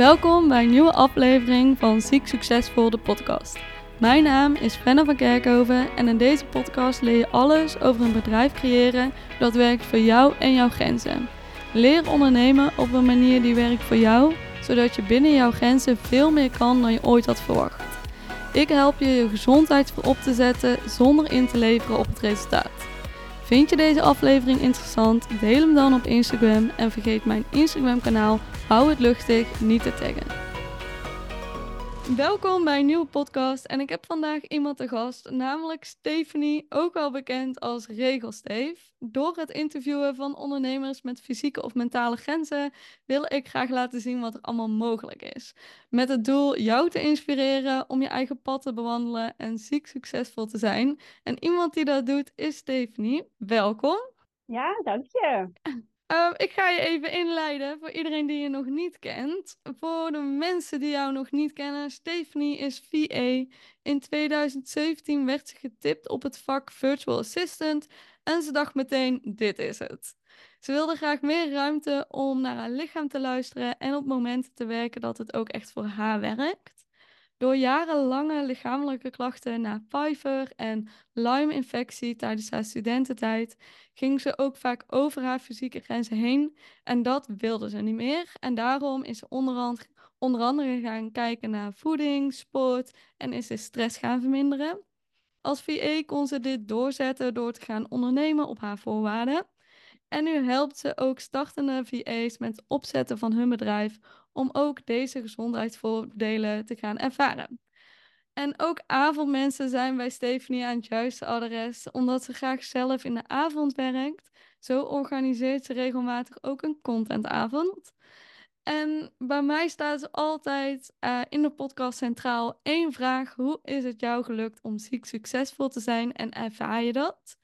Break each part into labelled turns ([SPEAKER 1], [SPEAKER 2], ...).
[SPEAKER 1] Welkom bij een nieuwe aflevering van Ziek Succesvol, de podcast. Mijn naam is Fenna van Kerkhoven en in deze podcast leer je alles over een bedrijf creëren dat werkt voor jou en jouw grenzen. Leer ondernemen op een manier die werkt voor jou, zodat je binnen jouw grenzen veel meer kan dan je ooit had verwacht. Ik help je je gezondheid voor op te zetten zonder in te leveren op het resultaat. Vind je deze aflevering interessant? Deel hem dan op Instagram en vergeet mijn Instagram kanaal Hou het luchtig niet te taggen. Welkom bij een nieuwe podcast en ik heb vandaag iemand te gast, namelijk Stephanie, ook wel bekend als Regelsteef. Door het interviewen van ondernemers met fysieke of mentale grenzen wil ik graag laten zien wat er allemaal mogelijk is. Met het doel jou te inspireren om je eigen pad te bewandelen en ziek succesvol te zijn. En iemand die dat doet is Stephanie. Welkom.
[SPEAKER 2] Ja, dank je.
[SPEAKER 1] Ehm, ik ga je even inleiden voor iedereen die je nog niet kent. Voor de mensen die jou nog niet kennen, Stephanie is VA. In 2017 werd ze getipt op het vak Virtual Assistant en ze dacht meteen, dit is het. Ze wilde graag meer ruimte om naar haar lichaam te luisteren en op momenten te werken dat het ook echt voor haar werkt. Door jarenlange lichamelijke klachten na Pfeiffer en Lyme-infectie tijdens haar studententijd ging ze ook vaak over haar fysieke grenzen heen en dat wilde ze niet meer. En daarom is ze onder, onder andere gaan kijken naar voeding, sport en is ze stress gaan verminderen. Als VA kon ze dit doorzetten door te gaan ondernemen op haar voorwaarden. En nu helpt ze ook startende VA's met het opzetten van hun bedrijf om ook deze gezondheidsvoordelen te gaan ervaren. En ook avondmensen zijn bij Stephanie aan het juiste adres, omdat ze graag zelf in de avond werkt. Zo organiseert ze regelmatig ook een contentavond. En bij mij staat altijd uh, in de podcast centraal één vraag: hoe is het jou gelukt om ziek succesvol te zijn en ervaar je dat?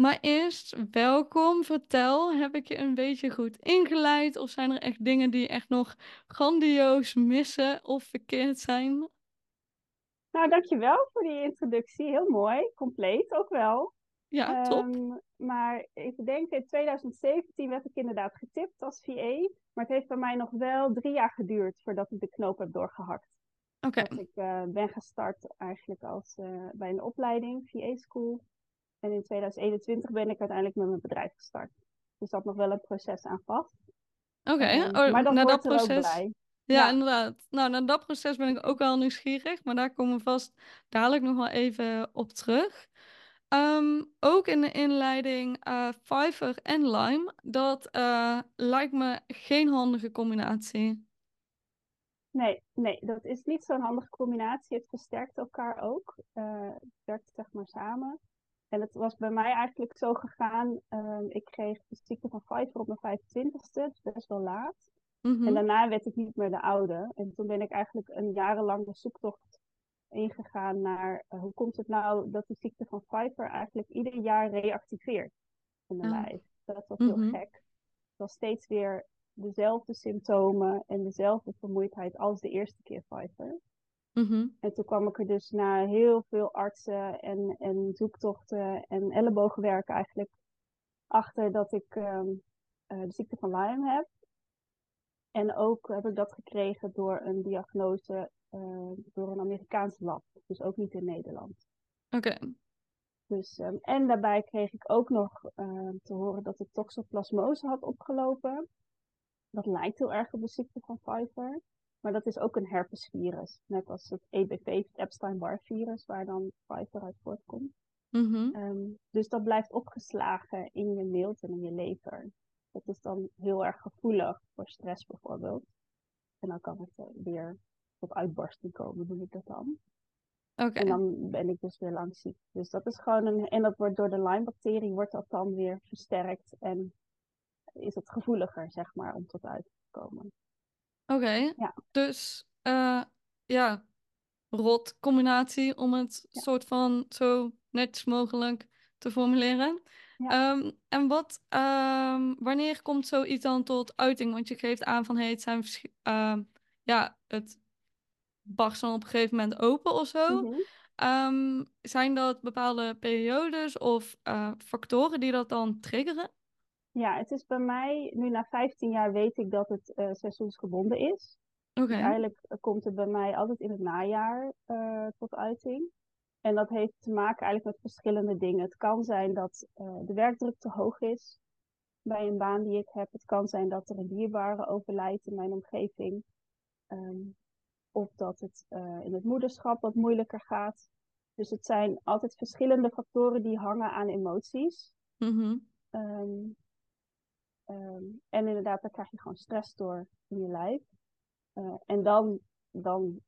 [SPEAKER 1] Maar eerst, welkom. Vertel, heb ik je een beetje goed ingeleid? Of zijn er echt dingen die echt nog grandioos missen of verkeerd zijn?
[SPEAKER 2] Nou, dankjewel voor die introductie. Heel mooi, compleet ook wel.
[SPEAKER 1] Ja, top. Um,
[SPEAKER 2] maar ik denk in 2017 werd ik inderdaad getipt als VA. Maar het heeft bij mij nog wel drie jaar geduurd voordat ik de knoop heb doorgehakt.
[SPEAKER 1] Oké. Okay.
[SPEAKER 2] Ik uh, ben gestart eigenlijk als, uh, bij een opleiding, VA School. En in 2021 ben ik uiteindelijk met mijn bedrijf gestart. Dus dat nog wel een proces aan vast.
[SPEAKER 1] Oké, okay.
[SPEAKER 2] um, oh, maar dan dat proces.
[SPEAKER 1] Ja, ja, inderdaad. Nou, naar dat proces ben ik ook wel nieuwsgierig, maar daar komen we vast dadelijk nog wel even op terug. Um, ook in de inleiding uh, Fiverr en Lime. Dat uh, lijkt me geen handige combinatie.
[SPEAKER 2] Nee, nee, dat is niet zo'n handige combinatie. Het versterkt elkaar ook. Uh, het werkt zeg maar samen. En het was bij mij eigenlijk zo gegaan. Uh, ik kreeg de ziekte van Pfizer op mijn 25ste, dus best wel laat. En daarna werd ik niet meer de oude. En toen ben ik eigenlijk een jarenlange zoektocht ingegaan naar uh, hoe komt het nou dat die ziekte van Pfeiffer eigenlijk ieder jaar reactiveert in mijn ah. lijf. Dat was heel mm-hmm. gek. Het was steeds weer dezelfde symptomen en dezelfde vermoeidheid als de eerste keer Pfeiffer. Mm-hmm. En toen kwam ik er dus na heel veel artsen en, en zoektochten en ellebogenwerk eigenlijk achter dat ik um, uh, de ziekte van Lyme heb. En ook heb ik dat gekregen door een diagnose uh, door een Amerikaans lab. Dus ook niet in Nederland.
[SPEAKER 1] Oké. Okay.
[SPEAKER 2] Dus, um, en daarbij kreeg ik ook nog uh, te horen dat ik toxoplasmose had opgelopen. Dat lijkt heel erg op de ziekte van Pfeiffer. Maar dat is ook een herpesvirus. Net als het EBV, het Epstein-Barr virus, waar dan Pfeiffer uit voortkomt. Mm-hmm. Um, dus dat blijft opgeslagen in je milt en in je lever. Dat is dan heel erg gevoelig voor stress bijvoorbeeld. En dan kan het weer tot uitbarsting komen, noem ik dat dan.
[SPEAKER 1] Okay.
[SPEAKER 2] En dan ben ik dus weer lang ziek. Dus dat is gewoon een. En dat wordt door de Lyme-bacterie wordt dat dan weer versterkt. En is het gevoeliger, zeg maar, om tot uit te komen.
[SPEAKER 1] Oké, okay. ja. dus uh, ja, rot combinatie om het ja. soort van zo netjes mogelijk te formuleren. Ja. Um, en wat, um, wanneer komt zoiets dan tot uiting? Want je geeft aan van hey, het zijn uh, ja, het barst dan op een gegeven moment open of zo. Mm -hmm. um, zijn dat bepaalde periodes of uh, factoren die dat dan triggeren?
[SPEAKER 2] Ja, het is bij mij, nu na 15 jaar weet ik dat het uh, seizoensgebonden is.
[SPEAKER 1] Oké.
[SPEAKER 2] Dus eigenlijk eh, komt het bij mij altijd in het najaar eh, tot uiting. En dat heeft te maken eigenlijk met verschillende dingen. Het kan zijn dat eh, de werkdruk te hoog is bij een baan die ik heb. Het kan zijn dat er een dierbare overlijdt in mijn omgeving. Ehm, of dat het eh, in het moederschap wat moeilijker gaat. Dus het zijn altijd verschillende factoren die hangen aan emoties.
[SPEAKER 1] Mhm.
[SPEAKER 2] Ehm, ehm, en inderdaad, daar krijg je gewoon stress door in je lijf. Eh, en dan, dan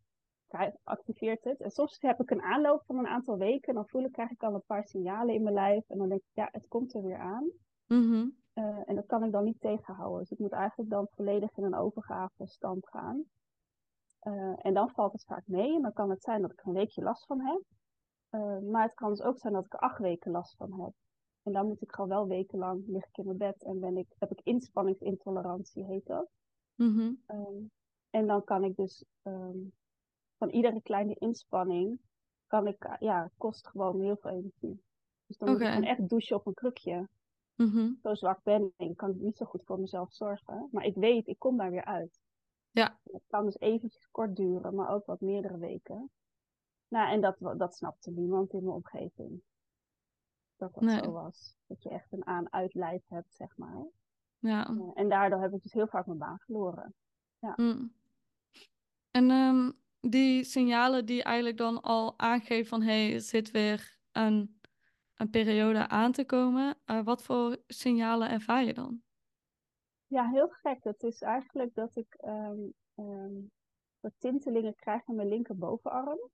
[SPEAKER 2] activeert het. En soms heb ik een aanloop van een aantal weken. Dan voel ik, krijg ik al een paar signalen in mijn lijf. En dan denk ik, ja, het komt er weer aan.
[SPEAKER 1] Mhm.
[SPEAKER 2] Eh, en dat kan ik dan niet tegenhouden. Dus ik moet eigenlijk dan volledig in een overgave stand gaan. Eh, en dan valt het vaak mee. En dan kan het zijn dat ik er een weekje last van heb. Maar het kan dus ook zijn dat ik er acht weken last van heb. En dan moet ik gewoon wel wekenlang lig ik in mijn bed en ben ik, heb ik inspanningsintolerantie, heet dat.
[SPEAKER 1] Mhm.
[SPEAKER 2] Ehm, en dan kan ik dus ehm, van iedere kleine inspanning, kan ik, eh, ja, kost gewoon heel veel energie. Dus dan moet ik gewoon echt douchen op een krukje.
[SPEAKER 1] Mhm.
[SPEAKER 2] Zo zwak ben ik, kan ik niet zo goed voor mezelf zorgen. Maar ik weet, ik kom daar weer uit.
[SPEAKER 1] Ja.
[SPEAKER 2] Het kan dus eventjes kort duren, maar ook wat meerdere weken. Nou, en dat, dat snapte niemand in mijn omgeving. Dat dat
[SPEAKER 1] Nee.
[SPEAKER 2] zo was. Dat je echt een aan-uit lijf hebt, zeg maar.
[SPEAKER 1] Ja.
[SPEAKER 2] Eh, en daardoor heb ik dus heel vaak mijn baan verloren.
[SPEAKER 1] Mm. En ehm, die signalen die eigenlijk dan al aangeven van hé, hey, er zit weer een, een periode aan te komen. eh, wat voor signalen ervaar je dan?
[SPEAKER 2] Ja, heel gek. Dat is eigenlijk dat ik ehm ehm, wat tintelingen krijg in mijn linkerbovenarm.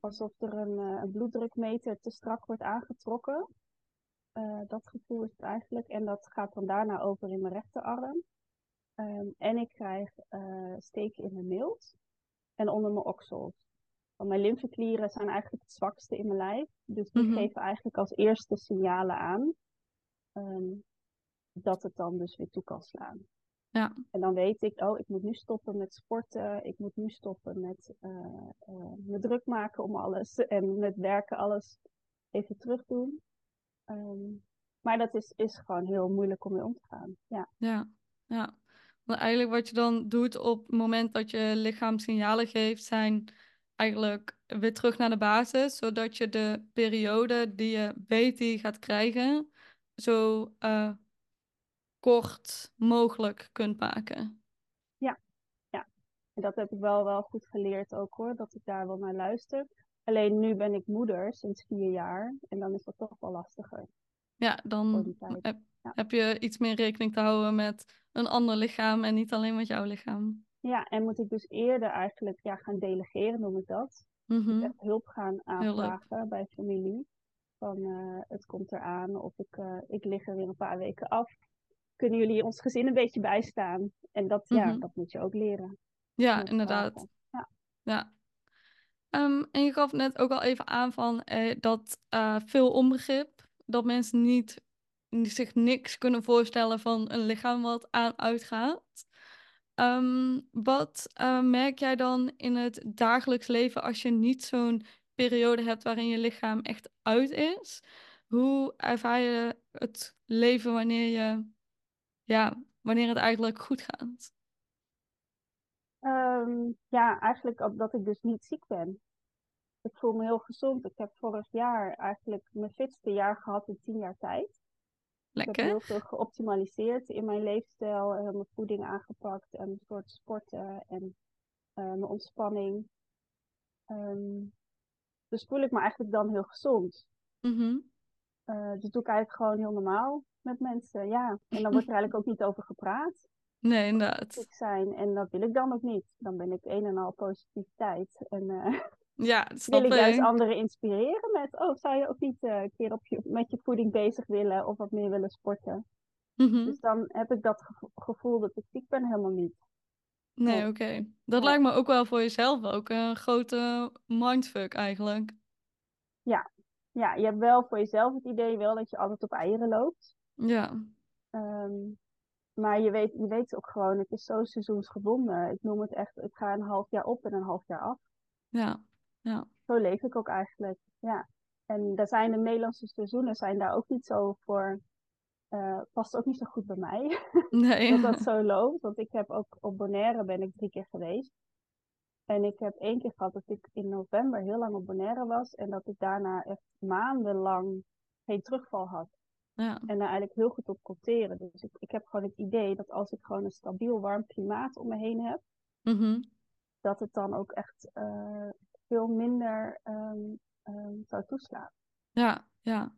[SPEAKER 2] Alsof er een, eh, een bloeddrukmeter te strak wordt aangetrokken. Eh, dat gevoel is het eigenlijk. En dat gaat dan daarna over in mijn rechterarm. Ehm, en ik krijg eh, steken in mijn milt en onder mijn oksels. Want mijn lymfeklieren zijn eigenlijk het zwakste in mijn lijf. Dus die
[SPEAKER 1] Mhm.
[SPEAKER 2] geven eigenlijk als eerste signalen aan ehm, dat het dan dus weer toe kan slaan.
[SPEAKER 1] Ja.
[SPEAKER 2] En dan weet ik, oh, ik moet nu stoppen met sporten. Ik moet nu stoppen met eh, me druk maken om alles. En met werken alles even terug doen. Ehm, maar dat is, is gewoon heel moeilijk om mee om te gaan. Ja,
[SPEAKER 1] Ja, ja. Want eigenlijk wat je dan doet op het moment dat je lichaam signalen geeft, zijn eigenlijk weer terug naar de basis, zodat je de periode die je weet die je gaat krijgen, zo eh, kort mogelijk kunt maken.
[SPEAKER 2] en dat heb ik wel, wel goed geleerd ook hoor. Dat ik daar wel naar luister. Alleen nu ben ik moeder sinds vier jaar. En dan is dat toch wel lastiger
[SPEAKER 1] Ja, dan heb,
[SPEAKER 2] Ja.
[SPEAKER 1] heb je iets meer rekening te houden met een ander lichaam en niet alleen met jouw lichaam.
[SPEAKER 2] Ja, en moet ik dus eerder eigenlijk ja, gaan delegeren, noem ik dat.
[SPEAKER 1] Mhm.
[SPEAKER 2] Echt hulp gaan aanvragen bij familie. Van eh, het komt eraan of ik, eh, ik lig er weer een paar weken af. Kunnen jullie ons gezin een beetje bijstaan? En dat, ja,
[SPEAKER 1] Mhm.
[SPEAKER 2] dat moet je ook leren.
[SPEAKER 1] Ja, inderdaad.
[SPEAKER 2] Ja.
[SPEAKER 1] Ehm, en je gaf net ook al even aan van eh, dat eh, veel onbegrip, dat mensen niet, zich niks kunnen voorstellen van een lichaam wat aan uitgaat. Ehm, wat eh, merk jij dan in het dagelijks leven als je niet zo'n periode hebt waarin je lichaam echt uit is? Hoe ervaar je het leven wanneer je, ja, wanneer het eigenlijk goed gaat?
[SPEAKER 2] Ehm, ja, eigenlijk ook dat ik dus niet ziek ben. Ik voel me heel gezond. Ik heb vorig jaar eigenlijk mijn fitste jaar gehad in tien jaar tijd. Ik heb
[SPEAKER 1] Lekker.
[SPEAKER 2] heel veel geoptimaliseerd in mijn leefstijl, en mijn voeding aangepakt en een soort sporten en eh, mijn ontspanning. Ehm, dus voel ik me eigenlijk dan heel gezond. Eh, dus doe ik eigenlijk gewoon heel normaal met mensen. Ja, en dan wordt er eigenlijk ook niet over gepraat.
[SPEAKER 1] Nee, inderdaad.
[SPEAKER 2] Zijn. En dat wil ik dan ook niet. Dan ben ik een en al positiviteit. En eh,
[SPEAKER 1] Ja,
[SPEAKER 2] wil ik juist anderen inspireren met, oh, zou je ook niet eh, een keer op je, met je voeding bezig willen of wat meer willen sporten?
[SPEAKER 1] Mhm.
[SPEAKER 2] Dus dan heb ik dat gevo- gevoel dat ik ziek ben helemaal niet.
[SPEAKER 1] Nee,
[SPEAKER 2] Nee.
[SPEAKER 1] oké. Dat lijkt me ook wel voor jezelf ook een grote mindfuck eigenlijk.
[SPEAKER 2] Ja, je hebt wel voor jezelf het idee wel dat je altijd op eieren loopt.
[SPEAKER 1] Ja,
[SPEAKER 2] Ehm, maar je weet, je weet ook gewoon, het is zo seizoensgebonden. Ik noem het echt, ik ga een half jaar op en een half jaar af.
[SPEAKER 1] ja, ja.
[SPEAKER 2] Zo leef ik ook eigenlijk, ja. En daar zijn de Nederlandse seizoenen zijn daar ook niet zo voor eh, past ook niet zo goed bij mij.
[SPEAKER 1] Nee.
[SPEAKER 2] dat dat zo loopt. Want ik heb ook op Bonaire ben ik drie keer geweest. En ik heb één keer gehad dat ik in november heel lang op Bonaire was. En dat ik daarna echt maandenlang geen terugval had.
[SPEAKER 1] Ja.
[SPEAKER 2] En daar eigenlijk heel goed op kon teren. Dus ik, ik heb gewoon het idee dat als ik gewoon een stabiel warm klimaat om me heen heb.
[SPEAKER 1] Mhm.
[SPEAKER 2] Dat het dan ook echt eh, veel minder ehm, ehm, zou toeslaan.
[SPEAKER 1] Ja, ja.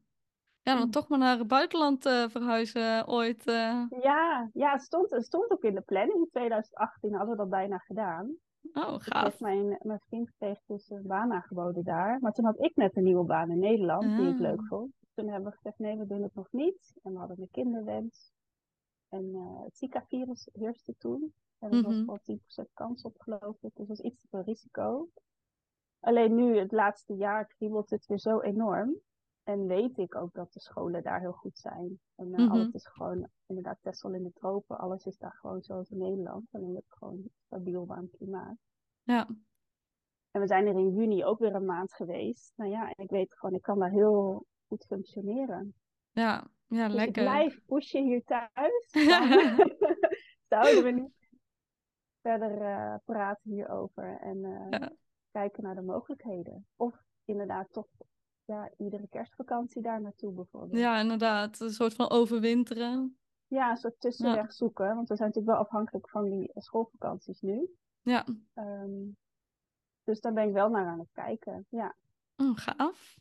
[SPEAKER 1] Ja, dan toch maar naar het buitenland eh, verhuizen ooit. eh.
[SPEAKER 2] Ja, ja het, stond, het stond ook in de planning. In 2018 hadden we dat bijna gedaan.
[SPEAKER 1] Oh,
[SPEAKER 2] Ik
[SPEAKER 1] gaaf.
[SPEAKER 2] kreeg mijn, mijn vriend kreeg dus een baan aangeboden daar. Maar toen had ik net een nieuwe baan in Nederland, die ik
[SPEAKER 1] Ah.
[SPEAKER 2] leuk vond. Toen hebben we gezegd, nee, we doen het nog niet. En we hadden een kinderwens. En eh, het Zika-virus heerste toen. En er was
[SPEAKER 1] Mhm.
[SPEAKER 2] wel 10% kans op, geloof ik. Dus dat was iets te veel risico. Alleen nu, het laatste jaar, kriebelt het weer zo enorm. En weet ik ook dat de scholen daar heel goed zijn. En
[SPEAKER 1] Mhm.
[SPEAKER 2] alles is gewoon, inderdaad, Texel in de tropen. Alles is daar gewoon zoals in Nederland. En je hebt gewoon stabiel warm klimaat.
[SPEAKER 1] Ja,
[SPEAKER 2] En we zijn er in juni ook weer een maand geweest. Nou ja, en ik weet gewoon, ik kan daar heel goed functioneren.
[SPEAKER 1] ja, ja,
[SPEAKER 2] Dus
[SPEAKER 1] lekker.
[SPEAKER 2] ik blijf pushen hier thuis. Zouden we niet verder eh, praten hierover en eh,
[SPEAKER 1] Ja.
[SPEAKER 2] kijken naar de mogelijkheden. Of inderdaad toch ja, iedere kerstvakantie daar naartoe bijvoorbeeld.
[SPEAKER 1] Ja, inderdaad. Een soort van overwinteren.
[SPEAKER 2] Ja, een soort tussenweg zoeken. Want we zijn natuurlijk wel afhankelijk van die eh, schoolvakanties nu.
[SPEAKER 1] Ja,
[SPEAKER 2] Ehm, dus daar ben ik wel naar aan het kijken. Ja.
[SPEAKER 1] oh, gaaf.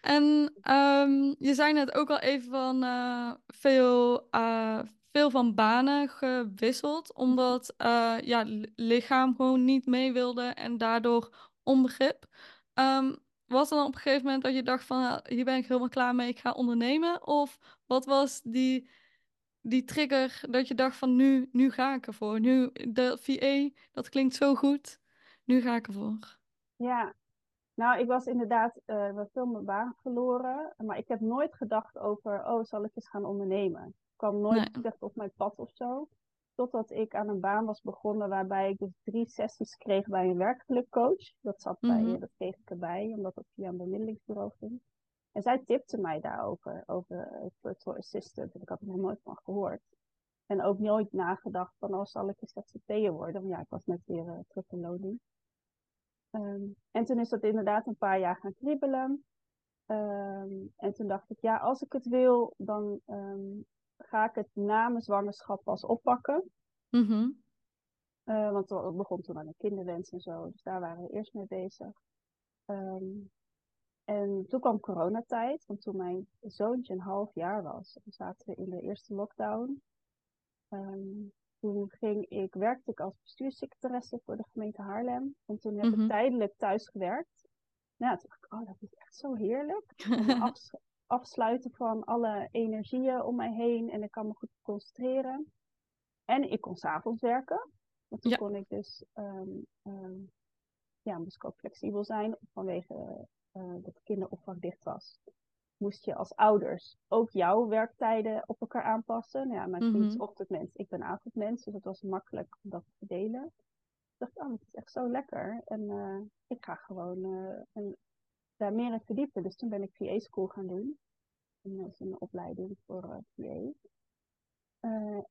[SPEAKER 1] En ehm, je zei net ook al even van eh, veel, eh, veel van banen gewisseld, omdat eh, ja, li- lichaam gewoon niet mee wilde en daardoor onbegrip. Ehm, was er dan op een gegeven moment dat je dacht van "Ah, hier ben ik helemaal klaar mee, ik ga ondernemen? Of wat was die, die trigger dat je dacht van nu, nu ga ik ervoor. Nu, de VA, dat klinkt zo goed. Nu ga ik ervoor.
[SPEAKER 2] Ja, nou, ik was inderdaad eh wel veel mijn baan verloren. Maar ik heb nooit gedacht over, oh, zal ik eens gaan ondernemen? Het kwam nooit
[SPEAKER 1] Nee.
[SPEAKER 2] echt op mijn pad of zo. Totdat ik aan een baan was begonnen waarbij ik dus drie sessies kreeg bij een werkgelukcoach. Dat zat bij, eh, dat kreeg ik erbij, omdat het via een bemiddelingsbureau ging. En zij tipte mij daarover, over virtual assistant. En ik had er nog nooit van gehoord. En ook nooit nagedacht van, oh, zal ik eens ZZP'er worden? Want ja, ik was net weer eh, terug in loning. Ehm, en toen is dat inderdaad een paar jaar gaan kriebelen. Ehm, en toen dacht ik, ja, als ik het wil, dan ehm, ga ik het na mijn zwangerschap pas oppakken.
[SPEAKER 1] Mhm.
[SPEAKER 2] Eh, want het begon toen aan een kinderwens en zo. Dus daar waren we eerst mee bezig. En toen kwam coronatijd. Want toen mijn zoontje een half jaar was, zaten we in de eerste lockdown. Toen ging ik, werkte ik als bestuurssecretaresse voor de gemeente Haarlem. En toen heb
[SPEAKER 1] Mhm.
[SPEAKER 2] ik tijdelijk thuis gewerkt. Nou, toen dacht ik, oh, dat is echt zo heerlijk. Afs- afsluiten van alle energieën om mij heen. En ik kan me goed concentreren. En ik kon s'avonds werken. Want toen
[SPEAKER 1] Ja.
[SPEAKER 2] kon ik dus, ehm, ehm, ja, moest ik ook flexibel zijn vanwege eh, dat de kinderopvang dicht was. Moest je als ouders ook jouw werktijden op elkaar aanpassen. Nou ja, mijn vriend is
[SPEAKER 1] Mhm.
[SPEAKER 2] ochtendmens, ik ben avondmens. Dus het was makkelijk om dat te verdelen. Ik dacht, oh, dat is echt zo lekker. En eh, ik ga gewoon eh, daar meer in verdiepen. Dus toen ben ik VA School gaan doen. En dat is een opleiding voor eh, VA.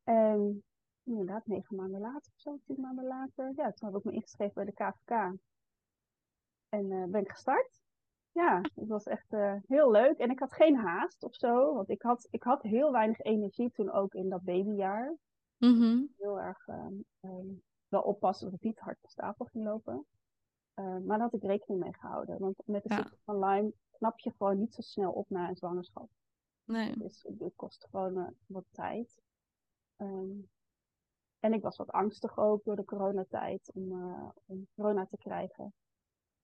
[SPEAKER 2] En inderdaad, negen maanden later of zo, tien maanden later. Ja, toen heb ik me ingeschreven bij de KVK. En ben ik gestart. Ja, het was echt eh, heel leuk. En ik had geen haast of zo. Want ik had, ik had heel weinig energie toen ook in dat babyjaar.
[SPEAKER 1] Mhm.
[SPEAKER 2] Heel erg ehm, ehm, wel oppassen dat het niet hard op stapel ging lopen. Eh, maar daar had ik rekening mee gehouden. Want met de
[SPEAKER 1] Ja.
[SPEAKER 2] ziekte van Lyme knap je gewoon niet zo snel op na een zwangerschap.
[SPEAKER 1] Nee.
[SPEAKER 2] Dus het kost gewoon eh, wat tijd. Ehm, en ik was wat angstig ook door de coronatijd om, eh, om corona te krijgen.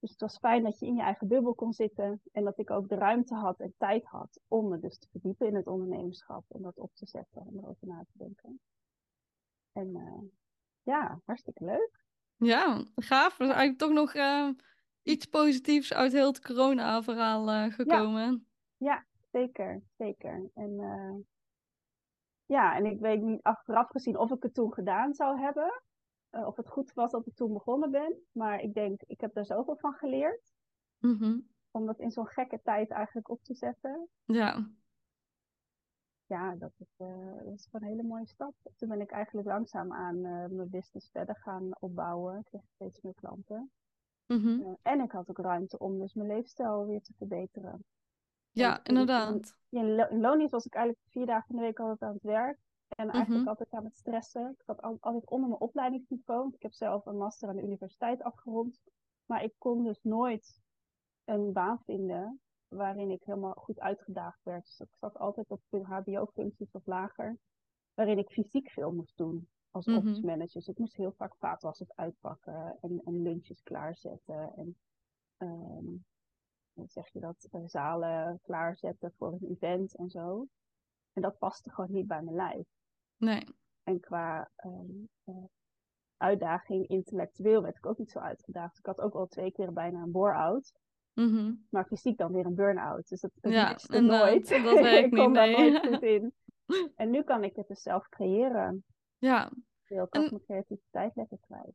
[SPEAKER 2] Dus het was fijn dat je in je eigen bubbel kon zitten. En dat ik ook de ruimte had en tijd had om me dus te verdiepen in het ondernemerschap. En dat op te zetten en erover na te denken. En eh, ja, hartstikke leuk.
[SPEAKER 1] Ja, gaaf. Er is eigenlijk toch nog eh, iets positiefs uit heel het corona-verhaal eh, gekomen.
[SPEAKER 2] Ja, zeker, zeker. En ja, en ik weet niet achteraf gezien of ik het toen gedaan zou hebben. Eh, of het goed was dat ik toen begonnen ben. Maar ik denk, ik heb daar zoveel van geleerd.
[SPEAKER 1] Mhm.
[SPEAKER 2] Om dat in zo'n gekke tijd eigenlijk op te zetten.
[SPEAKER 1] Ja.
[SPEAKER 2] ja, dat is, uh, dat is gewoon een hele mooie stap. Toen ben ik eigenlijk langzaam aan uh, mijn business verder gaan opbouwen. Ik kreeg steeds meer klanten.
[SPEAKER 1] Mhm.
[SPEAKER 2] En ik had ook ruimte om dus mijn leefstijl weer te verbeteren.
[SPEAKER 1] Ja, inderdaad.
[SPEAKER 2] In, in Lonies was ik eigenlijk vier dagen in de week altijd aan het werk. En eigenlijk
[SPEAKER 1] Mhm.
[SPEAKER 2] altijd aan het stressen. Ik zat al- altijd onder mijn opleidingsniveau. Ik heb zelf een master aan de universiteit afgerond. Maar ik kon dus nooit een baan vinden waarin ik helemaal goed uitgedaagd werd. Dus ik zat altijd op hbo-functies of lager. Waarin ik fysiek veel moest doen als
[SPEAKER 1] Mhm.
[SPEAKER 2] office manager. Dus ik moest heel vaak vaatwassers uitpakken en, en lunches klaarzetten. En ehm, hoe zeg je dat, eh, zalen klaarzetten voor een event en zo. En dat paste gewoon niet bij mijn lijf.
[SPEAKER 1] Nee.
[SPEAKER 2] En qua ehm, eh, uitdaging intellectueel werd ik ook niet zo uitgedaagd. Ik had ook al twee keer bijna een bore-out.
[SPEAKER 1] Mhm.
[SPEAKER 2] Maar fysiek dan weer een burn-out. Dus dat, dat
[SPEAKER 1] Ja, inderdaad.
[SPEAKER 2] nooit.
[SPEAKER 1] Dat
[SPEAKER 2] ik
[SPEAKER 1] niet, nee.
[SPEAKER 2] nooit goed in. En nu kan ik het dus zelf creëren.
[SPEAKER 1] Ja.
[SPEAKER 2] Ik kan
[SPEAKER 1] En-
[SPEAKER 2] mijn creativiteit lekker kwijt.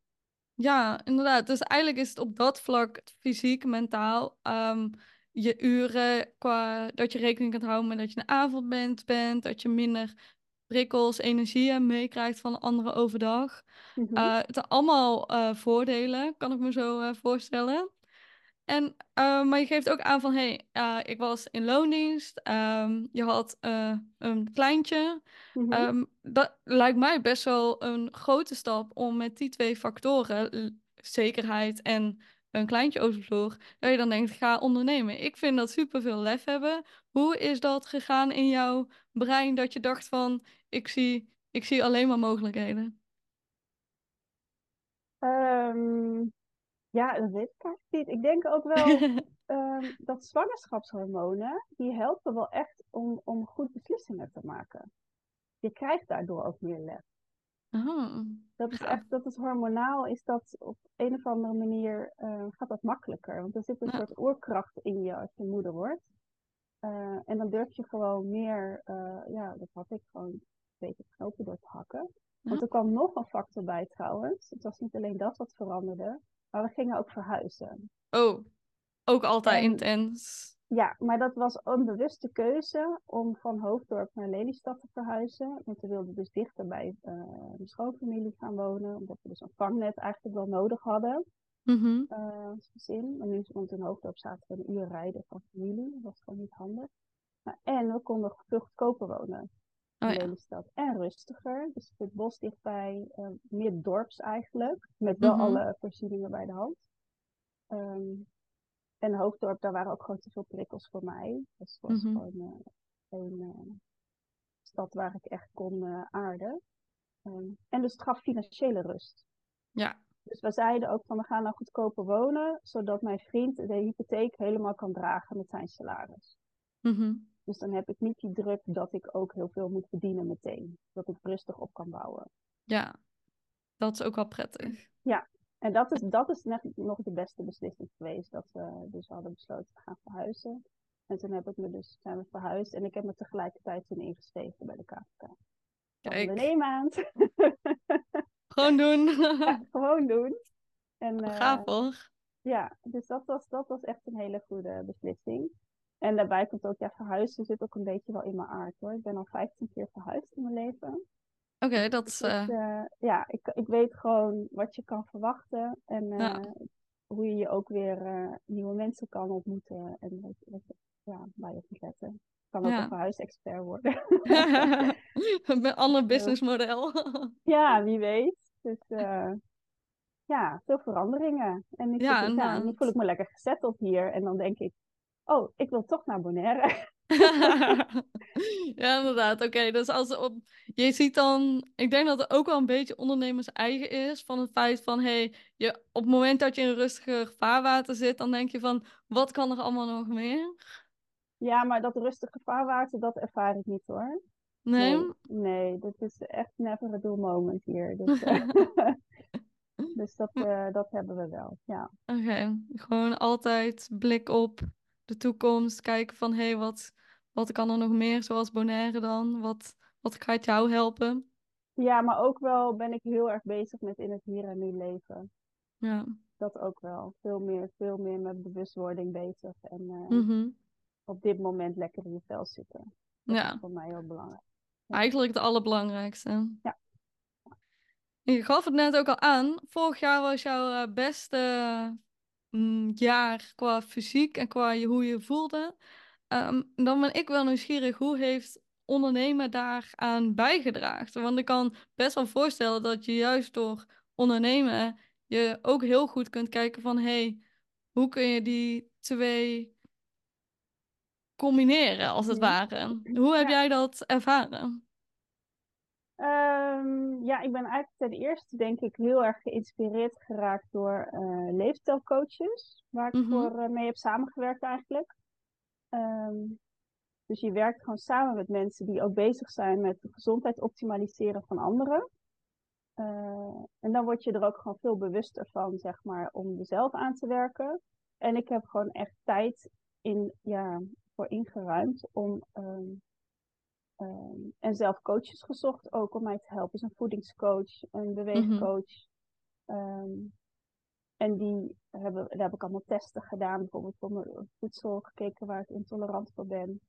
[SPEAKER 1] Ja, inderdaad. Dus eigenlijk is het op dat vlak, fysiek, mentaal, ehm, je uren qua dat je rekening kunt houden met dat je een avondmens bent, dat je minder prikkels, energie meekrijgt van anderen overdag.
[SPEAKER 2] Mhm.
[SPEAKER 1] Eh, het zijn allemaal eh, voordelen, kan ik me zo eh, voorstellen. En, maar je geeft ook aan van, hé, hey, ik was in loondienst, ehm, je had een kleintje.
[SPEAKER 2] Mhm.
[SPEAKER 1] Ehm, dat lijkt mij best wel een grote stap om met die twee factoren, zekerheid en een kleintje overvloer, dat je dan denkt, ga ondernemen. Ik vind dat superveel lef hebben. Hoe is dat gegaan in jouw brein dat je dacht van, ik zie, ik zie alleen maar mogelijkheden?
[SPEAKER 2] Ehm, ja, dat weet ik eigenlijk niet. Ik denk ook wel ehm, dat zwangerschapshormonen, die helpen wel echt om, om goed beslissingen te maken. Je krijgt daardoor ook meer lef.
[SPEAKER 1] Ah,
[SPEAKER 2] Dat is echt, dat is hormonaal, is dat op een of andere manier, eh, gaat dat makkelijker. Want er zit een
[SPEAKER 1] Ja.
[SPEAKER 2] soort oorkracht in je als je moeder wordt. Eh, en dan durf je gewoon meer, eh, ja, dat had ik gewoon een beetje knopen door te hakken. Want
[SPEAKER 1] Ja.
[SPEAKER 2] er kwam nog een factor bij trouwens. Het was niet alleen dat wat veranderde, maar we gingen ook verhuizen.
[SPEAKER 1] Oh, ook altijd
[SPEAKER 2] En-
[SPEAKER 1] intens.
[SPEAKER 2] Ja, maar dat was een bewuste keuze om van Hoofddorp naar Lelystad te verhuizen. Want we wilden dus dichter bij eh mijn schoonfamilie gaan wonen. Omdat we dus een vangnet eigenlijk wel nodig hadden
[SPEAKER 1] Mhm.
[SPEAKER 2] eh, als gezin. Maar nu, want in Hoofddorp zaten we een uur rijden van familie. Dat was gewoon niet handig. En we konden goedkoper wonen
[SPEAKER 1] Oh ja.
[SPEAKER 2] En rustiger. Dus het bos dichtbij, eh, meer dorps eigenlijk. Met wel
[SPEAKER 1] Mhm.
[SPEAKER 2] alle voorzieningen bij de hand. Ehm, en Hoofddorp, daar waren ook gewoon te veel prikkels voor mij. Dus het was
[SPEAKER 1] Mhm.
[SPEAKER 2] gewoon eh, een eh, stad waar ik echt kon eh, aarden. Ehm, en dus het gaf financiële rust.
[SPEAKER 1] Ja.
[SPEAKER 2] Dus we zeiden ook van we gaan nou goedkoper wonen, zodat mijn vriend de hypotheek helemaal kan dragen met zijn salaris.
[SPEAKER 1] Mhm.
[SPEAKER 2] Dus dan heb ik niet die druk dat ik ook heel veel moet verdienen meteen. Dat ik rustig op kan bouwen.
[SPEAKER 1] Ja. Dat is ook wel prettig.
[SPEAKER 2] En dat is, dat is net nog de beste beslissing geweest. Dat we dus hadden besloten te gaan verhuizen. En toen heb ik me dus, zijn we verhuisd. En ik heb me tegelijkertijd toen ingeschreven bij de KVK.
[SPEAKER 1] Kijk.
[SPEAKER 2] onderneemmaand.
[SPEAKER 1] Gewoon doen.
[SPEAKER 2] ja, gewoon doen. En, eh,
[SPEAKER 1] Gaaf hoor.
[SPEAKER 2] Ja, dus dat was, dat was echt een hele goede beslissing. En daarbij komt ook, ja, verhuizen zit ook een beetje wel in mijn aard hoor. Ik ben al 15 keer verhuisd in mijn leven.
[SPEAKER 1] Oké, dat is...
[SPEAKER 2] Dus,
[SPEAKER 1] eh,
[SPEAKER 2] eh, ja, ik, ik weet gewoon wat je kan verwachten. En eh,
[SPEAKER 1] Ja.
[SPEAKER 2] hoe je je ook weer nieuwe mensen kan ontmoeten. En wat, wat je, ja, waar je op moet letten. Ik kan ook
[SPEAKER 1] Ja.
[SPEAKER 2] een verhuisexpert worden.
[SPEAKER 1] Een ander businessmodel.
[SPEAKER 2] ja, wie weet. Dus eh, ja, veel veranderingen. En
[SPEAKER 1] Ja,
[SPEAKER 2] ik- ja,
[SPEAKER 1] inderdaad.
[SPEAKER 2] voel ik me lekker gezetteld hier. En dan denk ik, oh, ik wil toch naar Bonaire.
[SPEAKER 1] ja, inderdaad. Oké, dus als op, je ziet dan, ik denk dat het ook wel een beetje ondernemers eigen is van het feit van, hey, je, op het moment dat je in rustiger vaarwater zit, dan denk je van, wat kan er allemaal nog meer?
[SPEAKER 2] Ja, maar dat rustige vaarwater, dat ervaar ik niet hoor.
[SPEAKER 1] Nee?
[SPEAKER 2] Nee, nee, dat is echt never a dull moment hier. Dus, eh, dus dat, eh, dat hebben we wel, ja.
[SPEAKER 1] Oké, gewoon altijd blik op de toekomst, kijken van, hé, hey, wat, wat kan er nog meer, zoals Bonaire dan? Wat, wat gaat jou helpen?
[SPEAKER 2] Ja, maar ook wel ben ik heel erg bezig met in het hier en nu leven.
[SPEAKER 1] Ja.
[SPEAKER 2] Dat ook wel. Veel meer, veel meer met bewustwording bezig. En eh,
[SPEAKER 1] Mhm.
[SPEAKER 2] op dit moment lekker in je vel zitten. Dat
[SPEAKER 1] Ja.
[SPEAKER 2] is voor mij heel belangrijk.
[SPEAKER 1] Eigenlijk het allerbelangrijkste.
[SPEAKER 2] Ja.
[SPEAKER 1] Je gaf het net ook al aan. Vorig jaar was jouw eh, beste mm, jaar qua fysiek en qua je, hoe je voelde. Ehm, dan ben ik wel nieuwsgierig. Hoe heeft ondernemen daaraan bijgedragen? Want ik kan best wel voorstellen dat je juist door ondernemen je ook heel goed kunt kijken van... hey, hoe kun je die twee combineren, als het
[SPEAKER 2] Mhm.
[SPEAKER 1] ware? Hoe heb
[SPEAKER 2] Ja.
[SPEAKER 1] jij dat ervaren?
[SPEAKER 2] Ehm, ja, ik ben eigenlijk ten eerste denk ik heel erg geïnspireerd geraakt door eh leefstijlcoaches, waar ik
[SPEAKER 1] Mhm.
[SPEAKER 2] voor eh, mee heb samengewerkt eigenlijk. Ehm, dus je werkt gewoon samen met mensen die ook bezig zijn met de gezondheid optimaliseren van anderen. Eh, en dan word je er ook gewoon veel bewuster van, zeg maar, om er zelf aan te werken. En ik heb gewoon echt tijd in, ja, voor ingeruimd om ehm, ehm, en zelf coaches gezocht ook om mij te helpen. Dus een voedingscoach, een beweegcoach. Ehm, en die hebben, daar heb ik allemaal testen gedaan. Bijvoorbeeld voor mijn voedsel gekeken waar ik intolerant voor ben.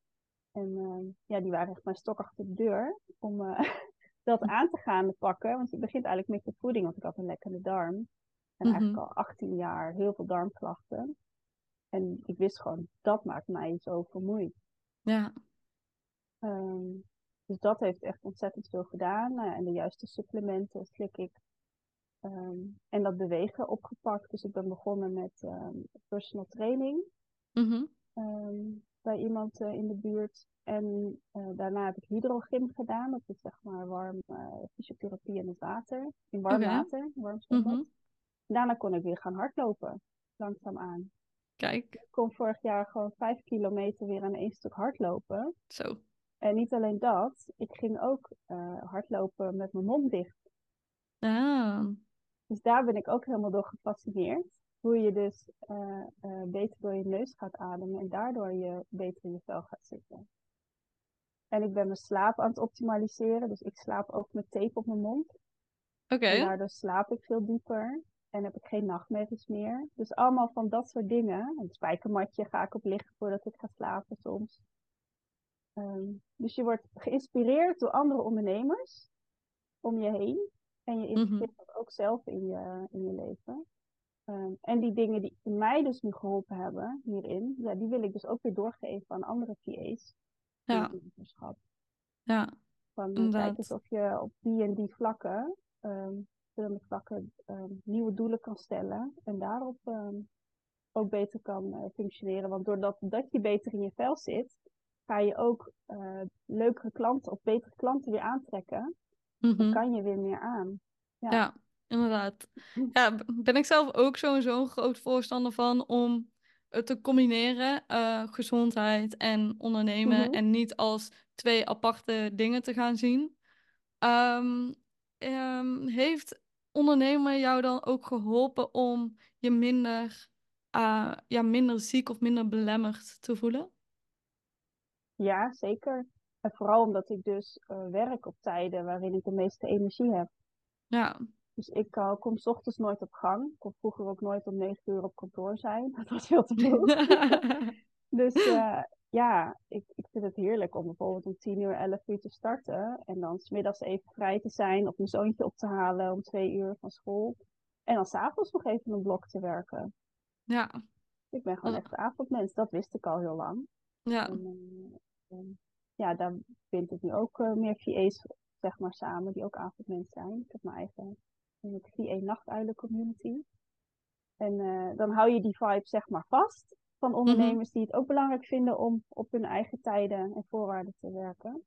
[SPEAKER 2] En ehm, ja, die waren echt mijn stok achter de deur om eh, dat aan te gaan pakken. Want je begint eigenlijk met je voeding, want ik had een lekkende darm. En
[SPEAKER 1] Mhm.
[SPEAKER 2] eigenlijk al 18 jaar heel veel darmklachten. En ik wist gewoon, dat maakt mij zo vermoeid.
[SPEAKER 1] Ja,
[SPEAKER 2] Ehm, dus dat heeft echt ontzettend veel gedaan. Ja, en de juiste supplementen slik ik. Ehm, en dat bewegen opgepakt. Dus ik ben begonnen met ehm, personal training
[SPEAKER 1] Mhm.
[SPEAKER 2] bij iemand eh, in de buurt. En eh, daarna heb ik hydrogym gedaan. Dat is zeg maar warm eh, fysiotherapie in het water. In warm water, warm zwembad.
[SPEAKER 1] Mhm.
[SPEAKER 2] Daarna kon ik weer gaan hardlopen. Langzaam aan.
[SPEAKER 1] Kijk,
[SPEAKER 2] Ik kon vorig jaar gewoon vijf kilometer weer aan één stuk hardlopen.
[SPEAKER 1] zo.
[SPEAKER 2] En niet alleen dat, ik ging ook eh, hardlopen met mijn mond dicht.
[SPEAKER 1] Ah,
[SPEAKER 2] Dus daar ben ik ook helemaal door gefascineerd. Hoe je dus eh, eh, beter door je neus gaat ademen en daardoor je beter in je vel gaat zitten. En ik ben mijn slaap aan het optimaliseren. Dus ik slaap ook met tape op mijn mond.
[SPEAKER 1] oké.
[SPEAKER 2] En daardoor slaap ik veel dieper. En heb ik geen nachtmerries meer. Dus allemaal van dat soort dingen. Een spijkermatje ga ik op liggen voordat ik ga slapen soms. Ehm, dus je wordt geïnspireerd door andere ondernemers om je heen. En je integreert dat ook zelf in je, in je leven. Ehm, en die dingen die mij dus nu geholpen hebben hierin, ja, die wil ik dus ook weer doorgeven aan andere VA's. in
[SPEAKER 1] Ja. Ja,
[SPEAKER 2] Van, eh,
[SPEAKER 1] Inderdaad.
[SPEAKER 2] kijk eens of je op die en die vlakken, verschillende vlakken, ehm, nieuwe doelen kan stellen. En daarop ook beter kan eh, functioneren. Want doordat dat je beter in je vel zit, ga je ook eh, leukere klanten of betere klanten weer aantrekken. Dan
[SPEAKER 1] mhm.
[SPEAKER 2] kan je weer meer aan. Ja.
[SPEAKER 1] Ja, inderdaad. Ja, ben ik zelf ook sowieso een groot voorstander van om het te combineren, eh, gezondheid en ondernemen,
[SPEAKER 2] Mhm.
[SPEAKER 1] en niet als twee aparte dingen te gaan zien. Ehm, ehm, heeft ondernemen jou dan ook geholpen om je minder, eh, ja, minder ziek of minder belemmerd te voelen?
[SPEAKER 2] Ja, zeker. En vooral omdat ik dus eh, werk op tijden waarin ik de meeste energie heb.
[SPEAKER 1] Ja,
[SPEAKER 2] Dus ik eh, kom 's ochtends nooit op gang. Ik kon vroeger ook nooit om 9 uur op kantoor zijn. Dat was veel te vroeg. Dus eh, ja, ik, ik vind het heerlijk om bijvoorbeeld om 10 uur, 11 uur te starten. En dan smiddags even vrij te zijn of mijn zoontje op te halen om 2 uur van school. En dan s'avonds nog even een blok te werken.
[SPEAKER 1] ja,
[SPEAKER 2] Ik ben gewoon echt avondmens. Dat wist ik al heel lang.
[SPEAKER 1] ja,
[SPEAKER 2] en ja, daar vind ik nu ook eh, meer VA's zeg maar, samen die ook avondmens zijn. Ik heb mijn eigen VA nachtuilen community. En eh, dan hou je die vibe zeg maar vast van ondernemers die het ook belangrijk vinden om op hun eigen tijden en voorwaarden te werken.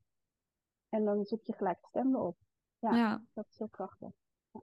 [SPEAKER 2] En dan zoek je gelijk de stem erop. Ja.
[SPEAKER 1] ja.
[SPEAKER 2] Dat is heel krachtig.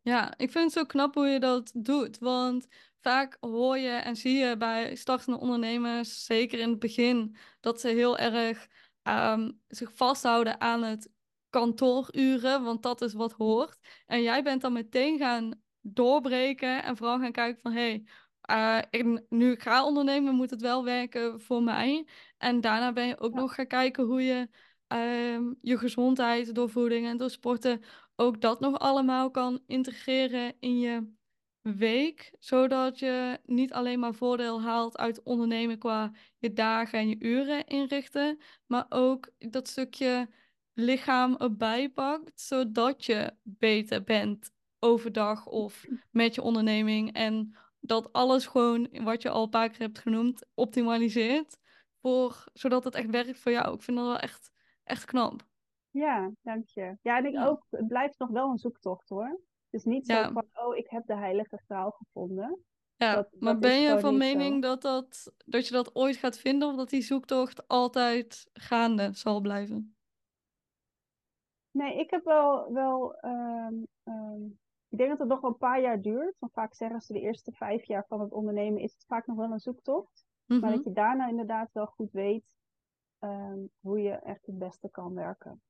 [SPEAKER 1] Ja, ik vind het zo knap hoe je dat doet. Want vaak hoor je en zie je bij startende ondernemers, zeker in het begin, dat ze heel erg ehm, zich vasthouden aan het kantooruren, want dat is wat hoort. En jij bent dan meteen gaan doorbreken en vooral gaan kijken van, hé, hey, ik- nu ik ga ondernemen, moet het wel werken voor mij. En daarna ben je ook
[SPEAKER 2] Ja.
[SPEAKER 1] nog gaan kijken hoe je ehm, je gezondheid door voeding en door sporten ook dat nog allemaal kan integreren in je week, zodat je niet alleen maar voordeel haalt uit ondernemen qua je dagen en je uren inrichten, maar ook dat stukje lichaam erbij pakt, zodat je beter bent overdag of met je onderneming en dat alles gewoon, wat je al een paar keer hebt genoemd, optimaliseert, voor, zodat het echt werkt voor jou. Ik vind dat wel echt, echt knap.
[SPEAKER 2] Ja, dank je. Ja, en ik
[SPEAKER 1] Ja.
[SPEAKER 2] ook, het blijft nog wel een zoektocht hoor. Het is niet zo
[SPEAKER 1] Ja.
[SPEAKER 2] van, oh, ik heb de heilige graal gevonden.
[SPEAKER 1] Ja,
[SPEAKER 2] Dat-
[SPEAKER 1] maar
[SPEAKER 2] dat
[SPEAKER 1] ben je van mening
[SPEAKER 2] zo.
[SPEAKER 1] dat, dat, dat je dat ooit gaat vinden of dat die zoektocht altijd gaande zal blijven?
[SPEAKER 2] Nee, ik heb wel, wel ehm, ehm, ik denk dat het nog wel een paar jaar duurt. Want vaak zeggen ze de eerste vijf jaar van het ondernemen is het vaak nog wel een zoektocht. Maar
[SPEAKER 1] Mhm.
[SPEAKER 2] dat je daarna inderdaad wel goed weet ehm, hoe je echt het beste kan werken.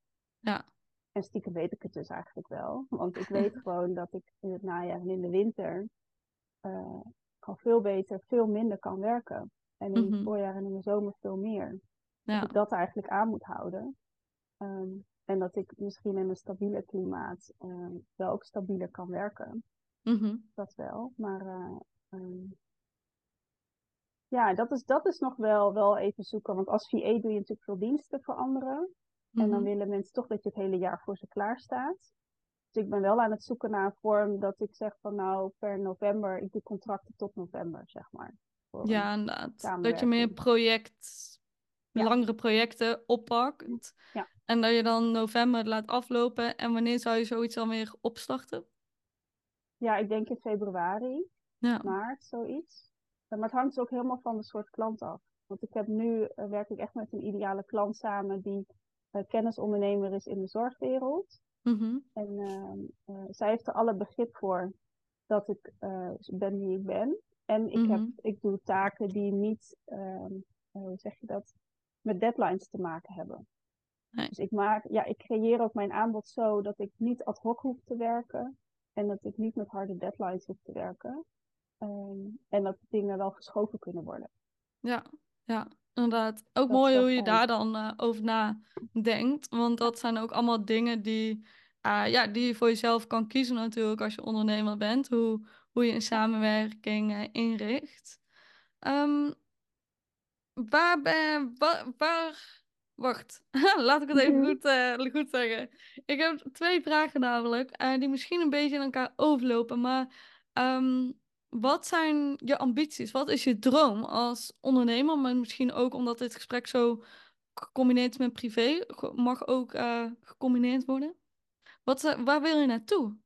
[SPEAKER 2] En stiekem weet ik het dus eigenlijk wel. Want ik weet gewoon dat ik in het najaar en in de winter eh, gewoon veel beter, veel minder kan werken. En in
[SPEAKER 1] Mhm.
[SPEAKER 2] het voorjaar en in de zomer veel meer.
[SPEAKER 1] Ja.
[SPEAKER 2] Dat ik dat eigenlijk aan moet houden. Ehm, en dat ik misschien in een stabieler klimaat ehm, wel ook stabieler kan werken.
[SPEAKER 1] Mhm.
[SPEAKER 2] Dat wel. Maar eh, ehm, ja, dat is, dat is nog wel, wel even zoeken. Want als VA doe je natuurlijk veel diensten voor anderen. En dan
[SPEAKER 1] Mhm.
[SPEAKER 2] willen mensen toch dat je het hele jaar voor ze klaar staat. Dus ik ben wel aan het zoeken naar een vorm dat ik zeg van nou per november, ik doe contracten tot november, zeg maar.
[SPEAKER 1] Ja, inderdaad. Dat je meer project,
[SPEAKER 2] Ja.
[SPEAKER 1] langere projecten oppakt.
[SPEAKER 2] Ja.
[SPEAKER 1] En dat je dan november laat aflopen. En wanneer zou je zoiets dan weer opstarten?
[SPEAKER 2] Ja, ik denk in februari,
[SPEAKER 1] Ja.
[SPEAKER 2] maart, zoiets. Maar het hangt dus ook helemaal van de soort klant af. Want ik heb nu, eh, werk ik echt met een ideale klant samen die kennisondernemer is in de zorgwereld.
[SPEAKER 1] Mhm.
[SPEAKER 2] En ehm, eh, zij heeft er alle begrip voor dat ik eh, ben wie ik ben. En ik, heb,
[SPEAKER 1] Mhm.
[SPEAKER 2] ik doe taken die niet, ehm, eh, hoe zeg je dat, met deadlines te maken hebben.
[SPEAKER 1] Nee.
[SPEAKER 2] Dus ik, maak, ja, ik creëer ook mijn aanbod zo dat ik niet ad hoc hoef te werken. En dat ik niet met harde deadlines hoef te werken. Ehm, en dat dingen wel verschoven kunnen worden.
[SPEAKER 1] Ja, ja, inderdaad. Ook
[SPEAKER 2] Dat
[SPEAKER 1] mooi hoe je
[SPEAKER 2] fijn.
[SPEAKER 1] daar dan eh, over nadenkt. Want dat zijn ook allemaal dingen die, eh, ja, die je voor jezelf kan kiezen natuurlijk als je ondernemer bent. Hoe, hoe je een samenwerking eh, inricht. Ehm, waar ben waar, waar... Wacht, laat ik het even
[SPEAKER 2] Mhm.
[SPEAKER 1] goed, eh, goed zeggen. Ik heb twee vragen namelijk, die misschien een beetje in elkaar overlopen. Maar ehm, wat zijn je ambities? Wat is je droom als ondernemer? Maar misschien ook omdat dit gesprek zo gecombineerd met privé, mag ook eh, gecombineerd worden. Wat, eh, waar wil je naartoe?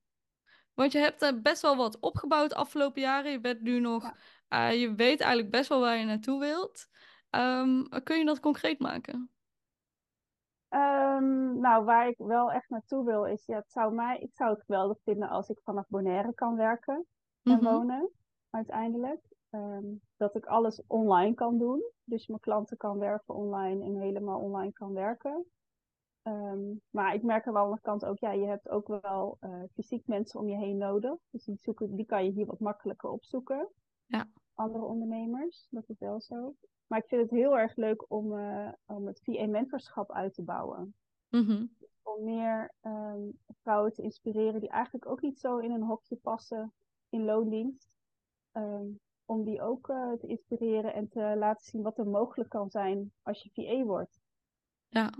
[SPEAKER 1] Want je hebt best wel wat opgebouwd de afgelopen jaren. Je bent nu nog,
[SPEAKER 2] Ja.
[SPEAKER 1] eh, je weet eigenlijk best wel waar je naartoe wilt. Ehm, kun je dat concreet maken?
[SPEAKER 2] Ehm, nou, waar ik wel echt naartoe wil is, ja, het zou mij, ik zou het geweldig vinden als ik vanaf Bonaire kan werken en
[SPEAKER 1] Mhm.
[SPEAKER 2] wonen, uiteindelijk. Ehm, dat ik alles online kan doen. Dus mijn klanten kan werven online en helemaal online kan werken. Ehm, maar ik merk aan de andere kant ook, ja, je hebt ook wel eh, fysiek mensen om je heen nodig. Dus die, zoeken, die kan je hier wat makkelijker opzoeken.
[SPEAKER 1] Ja.
[SPEAKER 2] Andere ondernemers, dat is wel zo. Maar ik vind het heel erg leuk om, eh, om het VA-mentorschap uit te bouwen.
[SPEAKER 1] Mhm.
[SPEAKER 2] Om meer ehm, vrouwen te inspireren die eigenlijk ook niet zo in een hokje passen in loondienst. Ehm, om die ook eh, te inspireren en te laten zien wat er mogelijk kan zijn als je VA wordt
[SPEAKER 1] Ja,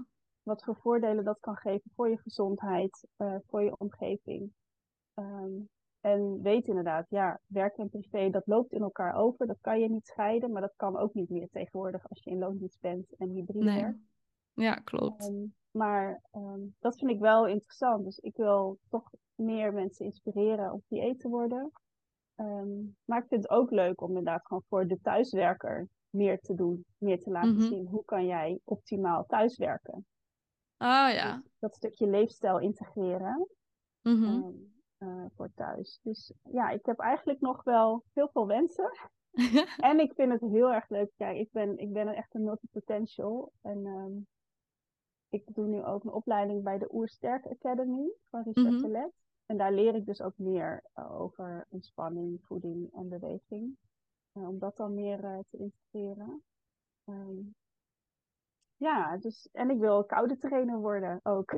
[SPEAKER 2] wat voor voordelen dat kan geven voor je gezondheid, eh, voor je omgeving. Ehm, en weet inderdaad, ja, werk en privé, dat loopt in elkaar over. Dat kan je niet scheiden, maar dat kan ook niet meer tegenwoordig als je in loondienst bent en hybride
[SPEAKER 1] nee. Ja, klopt.
[SPEAKER 2] Ehm, maar dat vind ik wel interessant. Dus ik wil toch meer mensen inspireren om VA te worden. Ehm, maar ik vind het ook leuk om inderdaad gewoon voor de thuiswerker meer te doen. Meer te laten
[SPEAKER 1] Mhm.
[SPEAKER 2] zien hoe kan jij optimaal thuiswerken.
[SPEAKER 1] Ah ja.
[SPEAKER 2] Dus dat stukje leefstijl integreren
[SPEAKER 1] Mhm.
[SPEAKER 2] ehm, eh, voor thuis. Dus ja, ik heb eigenlijk nog wel heel veel wensen. En ik vind het heel erg leuk. Kijk, ik ben, ik ben echt een multipotential. En ehm, ik doe nu ook een opleiding bij de Oersterk Academy van Richard. Telet. En daar leer ik dus ook meer eh, over ontspanning, voeding en beweging. Eh, om dat dan meer eh, te integreren. Ehm, ja, dus, en ik wil koude trainer worden ook.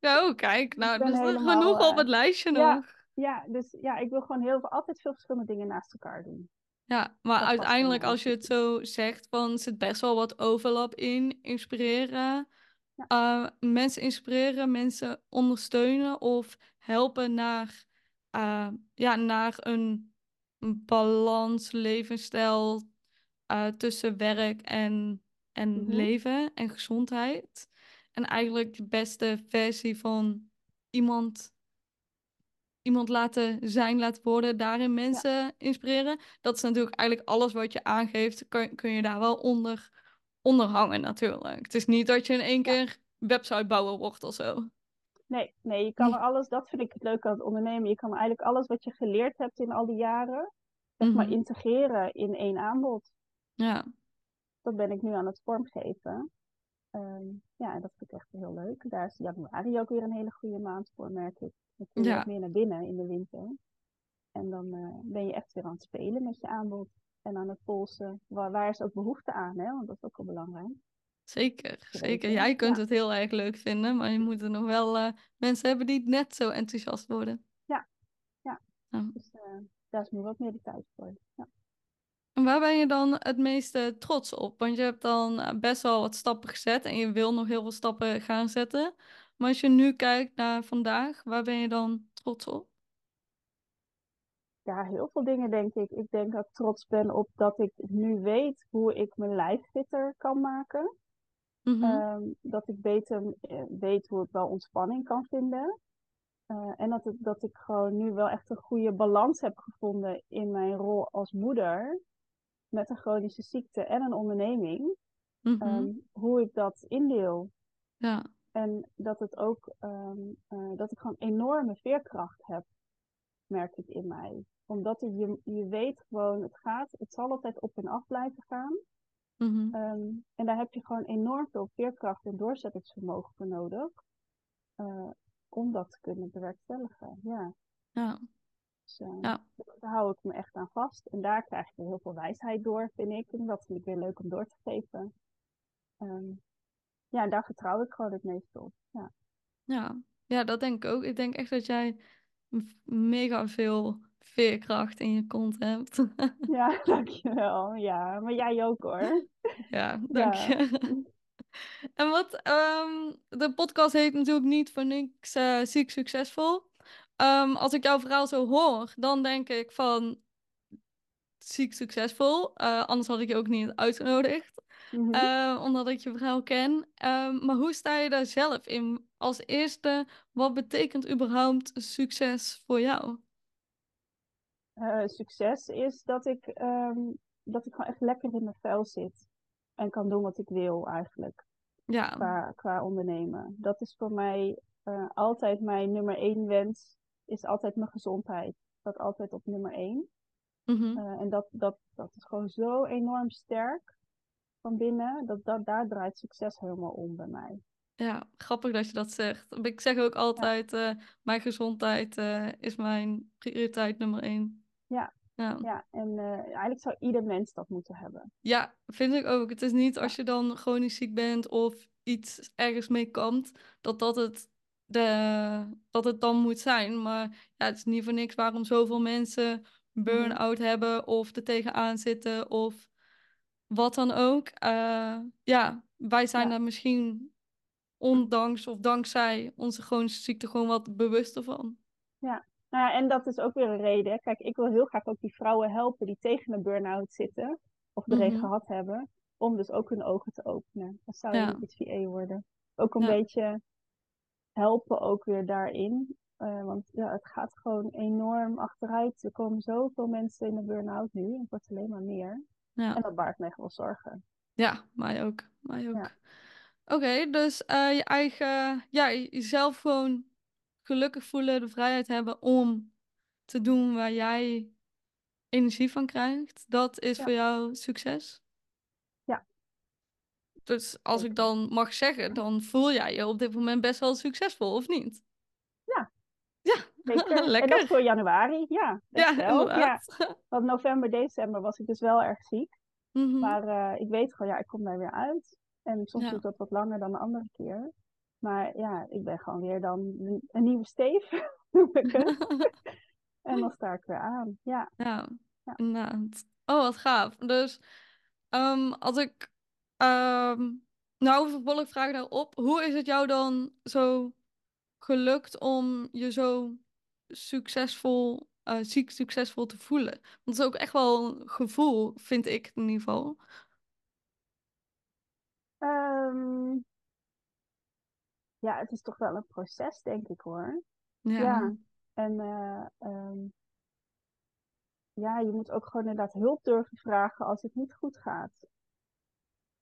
[SPEAKER 1] Oh, kijk. Nou, dus er
[SPEAKER 2] helemaal,
[SPEAKER 1] genoeg op het lijstje
[SPEAKER 2] ja.
[SPEAKER 1] nog.
[SPEAKER 2] ja, dus ja, ik wil gewoon heel veel, altijd veel verschillende dingen naast elkaar doen.
[SPEAKER 1] Ja, maar uiteindelijk als je het zo zegt, van zit best wel wat overlap in. Inspireren,
[SPEAKER 2] Ja.
[SPEAKER 1] mensen inspireren, mensen ondersteunen of helpen naar, eh, ja, naar een, balans, levensstijl eh, tussen werk en, en
[SPEAKER 2] Mhm.
[SPEAKER 1] leven en gezondheid. En eigenlijk de beste versie van iemand iemand laten zijn, laten worden, daarin mensen inspireren. Dat is natuurlijk eigenlijk alles wat je aangeeft, kun, kun je daar wel onder, onder hangen natuurlijk. Het is niet dat je in één
[SPEAKER 2] Ja.
[SPEAKER 1] keer websitebouwer wordt of zo.
[SPEAKER 2] Nee, nee, je kan
[SPEAKER 1] Nee.
[SPEAKER 2] er alles, dat vind ik het leuke aan het ondernemen. Je kan eigenlijk alles wat je geleerd hebt in al die jaren, zeg maar,
[SPEAKER 1] Mhm.
[SPEAKER 2] integreren in één aanbod.
[SPEAKER 1] Ja,
[SPEAKER 2] Dat ben ik nu aan het vormgeven. Ehm, ja, en dat vind ik echt heel leuk. Daar is januari ook weer een hele goede maand voor, merk ik. Dan kun je
[SPEAKER 1] Ja.
[SPEAKER 2] meer naar binnen in de winter. En dan eh, ben je echt weer aan het spelen met je aanbod. En aan het polsen. Waar, waar is ook behoefte aan, hè? Want dat is ook wel belangrijk.
[SPEAKER 1] Zeker. Zeker. Jij kunt
[SPEAKER 2] ja.
[SPEAKER 1] het heel erg leuk vinden, maar je moet er nog wel eh, mensen hebben die net zo enthousiast worden.
[SPEAKER 2] Ja. Ja.
[SPEAKER 1] Ja.
[SPEAKER 2] Dus eh, daar is nu wat meer de tijd voor. Ja.
[SPEAKER 1] En waar ben je dan het meeste trots op? Want je hebt dan eh, best wel wat stappen gezet en je wil nog heel veel stappen gaan zetten. Maar als je nu kijkt naar vandaag, waar ben je dan trots op?
[SPEAKER 2] ja, heel veel dingen denk ik. Ik denk dat ik trots ben op dat ik nu weet hoe ik mijn lijf fitter kan maken.
[SPEAKER 1] Mhm.
[SPEAKER 2] Ehm, dat ik beter eh, weet hoe ik wel ontspanning kan vinden. Eh, en dat, het, dat ik gewoon nu wel echt een goede balans heb gevonden in mijn rol als moeder. Met een chronische ziekte en een onderneming.
[SPEAKER 1] Mhm.
[SPEAKER 2] Ehm, hoe ik dat indeel.
[SPEAKER 1] Ja,
[SPEAKER 2] En dat het ook, ehm, eh, dat ik gewoon enorme veerkracht heb, merk ik in mij. Omdat je, je weet gewoon, het gaat, het zal altijd op en af blijven gaan.
[SPEAKER 1] Mhm.
[SPEAKER 2] Ehm, en daar heb je gewoon enorm veel veerkracht en doorzettingsvermogen voor nodig. eh, om dat te kunnen bewerkstelligen. Ja,
[SPEAKER 1] ja,
[SPEAKER 2] dus eh,
[SPEAKER 1] ja,
[SPEAKER 2] daar hou ik me echt aan vast. En daar krijg je heel veel wijsheid door, vind ik. En dat vind ik weer leuk om door te geven. Ehm, ja, en daar vertrouw ik gewoon het meest op. Ja.
[SPEAKER 1] ja. Ja, dat denk ik ook. Ik denk echt dat jij mega veel veerkracht in je kont hebt.
[SPEAKER 2] Ja, dankjewel. Ja, maar jij ook hoor.
[SPEAKER 1] Ja, dank
[SPEAKER 2] Ja.
[SPEAKER 1] je. En wat, ehm, de podcast heet natuurlijk niet voor niks eh, ziek succesvol. Ehm, als ik jouw verhaal zo hoor, dan denk ik van ziek succesvol. Eh, anders had ik je ook niet uitgenodigd,
[SPEAKER 2] Mhm.
[SPEAKER 1] eh, omdat ik je verhaal ken. Ehm, maar hoe sta je daar zelf in? Als eerste, wat betekent überhaupt succes voor jou?
[SPEAKER 2] Eh, succes is dat ik, ehm, dat ik gewoon echt lekker in mijn vel zit. En kan doen wat ik wil eigenlijk.
[SPEAKER 1] Ja,
[SPEAKER 2] qua, qua ondernemen. Dat is voor mij eh, altijd mijn nummer één wens. Is altijd mijn gezondheid. Dat altijd op nummer één.
[SPEAKER 1] mhm.
[SPEAKER 2] En dat, dat, dat is gewoon zo enorm sterk van binnen. Dat, dat, daar draait succes helemaal om bij mij.
[SPEAKER 1] Ja, grappig dat je dat zegt. Ik zeg ook altijd, eh, mijn gezondheid eh, is mijn prioriteit nummer één.
[SPEAKER 2] Ja.
[SPEAKER 1] Ja.
[SPEAKER 2] Ja, en eh, eigenlijk zou ieder mens dat moeten hebben.
[SPEAKER 1] Ja, vind ik ook. Het is niet als je dan chronisch ziek bent of iets ergens mee kampt, dat dat het, de, dat het dan moet zijn. Maar ja, het is niet voor niks waarom zoveel mensen burn-out hebben of er tegenaan zitten of wat dan ook. Eh, ja, wij zijn
[SPEAKER 2] Ja.
[SPEAKER 1] daar misschien ondanks of dankzij onze chronische ziekte gewoon wat bewuster van.
[SPEAKER 2] Nou ja, en dat is ook weer een reden. Kijk, ik wil heel graag ook die vrouwen helpen die tegen een burn-out zitten. Of er een
[SPEAKER 1] Mhm.
[SPEAKER 2] gehad hebben. Om dus ook hun ogen te openen. Dan zou je
[SPEAKER 1] Ja.
[SPEAKER 2] iets VA worden. Ook een
[SPEAKER 1] Ja.
[SPEAKER 2] beetje helpen ook weer daarin. Eh, want ja, het gaat gewoon enorm achteruit. Er komen zoveel mensen in de burn-out nu. Het wordt alleen maar meer.
[SPEAKER 1] Ja.
[SPEAKER 2] En dat baart echt wel zorgen.
[SPEAKER 1] Ja, mij ook. Mij ook.
[SPEAKER 2] Ja.
[SPEAKER 1] Oké, dus eh, je eigen, ja, jezelf gewoon gelukkig voelen, de vrijheid hebben om te doen waar jij energie van krijgt. Dat is
[SPEAKER 2] Ja.
[SPEAKER 1] voor jou succes.
[SPEAKER 2] Ja.
[SPEAKER 1] Dus als ik dan mag zeggen, dan voel jij je op dit moment best wel succesvol, of niet?
[SPEAKER 2] Zeker. En
[SPEAKER 1] lekker.
[SPEAKER 2] dat voor januari. Ja,
[SPEAKER 1] Ja,
[SPEAKER 2] wel. Ja.
[SPEAKER 1] inderdaad.
[SPEAKER 2] Want november, december was ik dus wel erg ziek.
[SPEAKER 1] Mhm.
[SPEAKER 2] Maar eh, ik weet gewoon, ja, ik kom daar weer uit. En soms
[SPEAKER 1] Ja.
[SPEAKER 2] duurt dat wat langer dan de andere keer. Maar ja, ik ben gewoon weer dan een, nieuwe Steef, noem ik het. En dan sta ik weer aan. Ja.
[SPEAKER 1] Ja. Oh, wat gaaf. Dus ehm, als ik... ehm nou, vervolgvraag daarop. Hoe is het jou dan zo gelukt om je zo succesvol, eh, ziek succesvol te voelen? Want het is ook echt wel een gevoel, vind ik in ieder geval.
[SPEAKER 2] Ehm, ja, het is toch wel een proces, denk ik hoor.
[SPEAKER 1] Ja,
[SPEAKER 2] Ja. En eh, ehm, ja, je moet ook gewoon inderdaad hulp durven vragen als het niet goed gaat.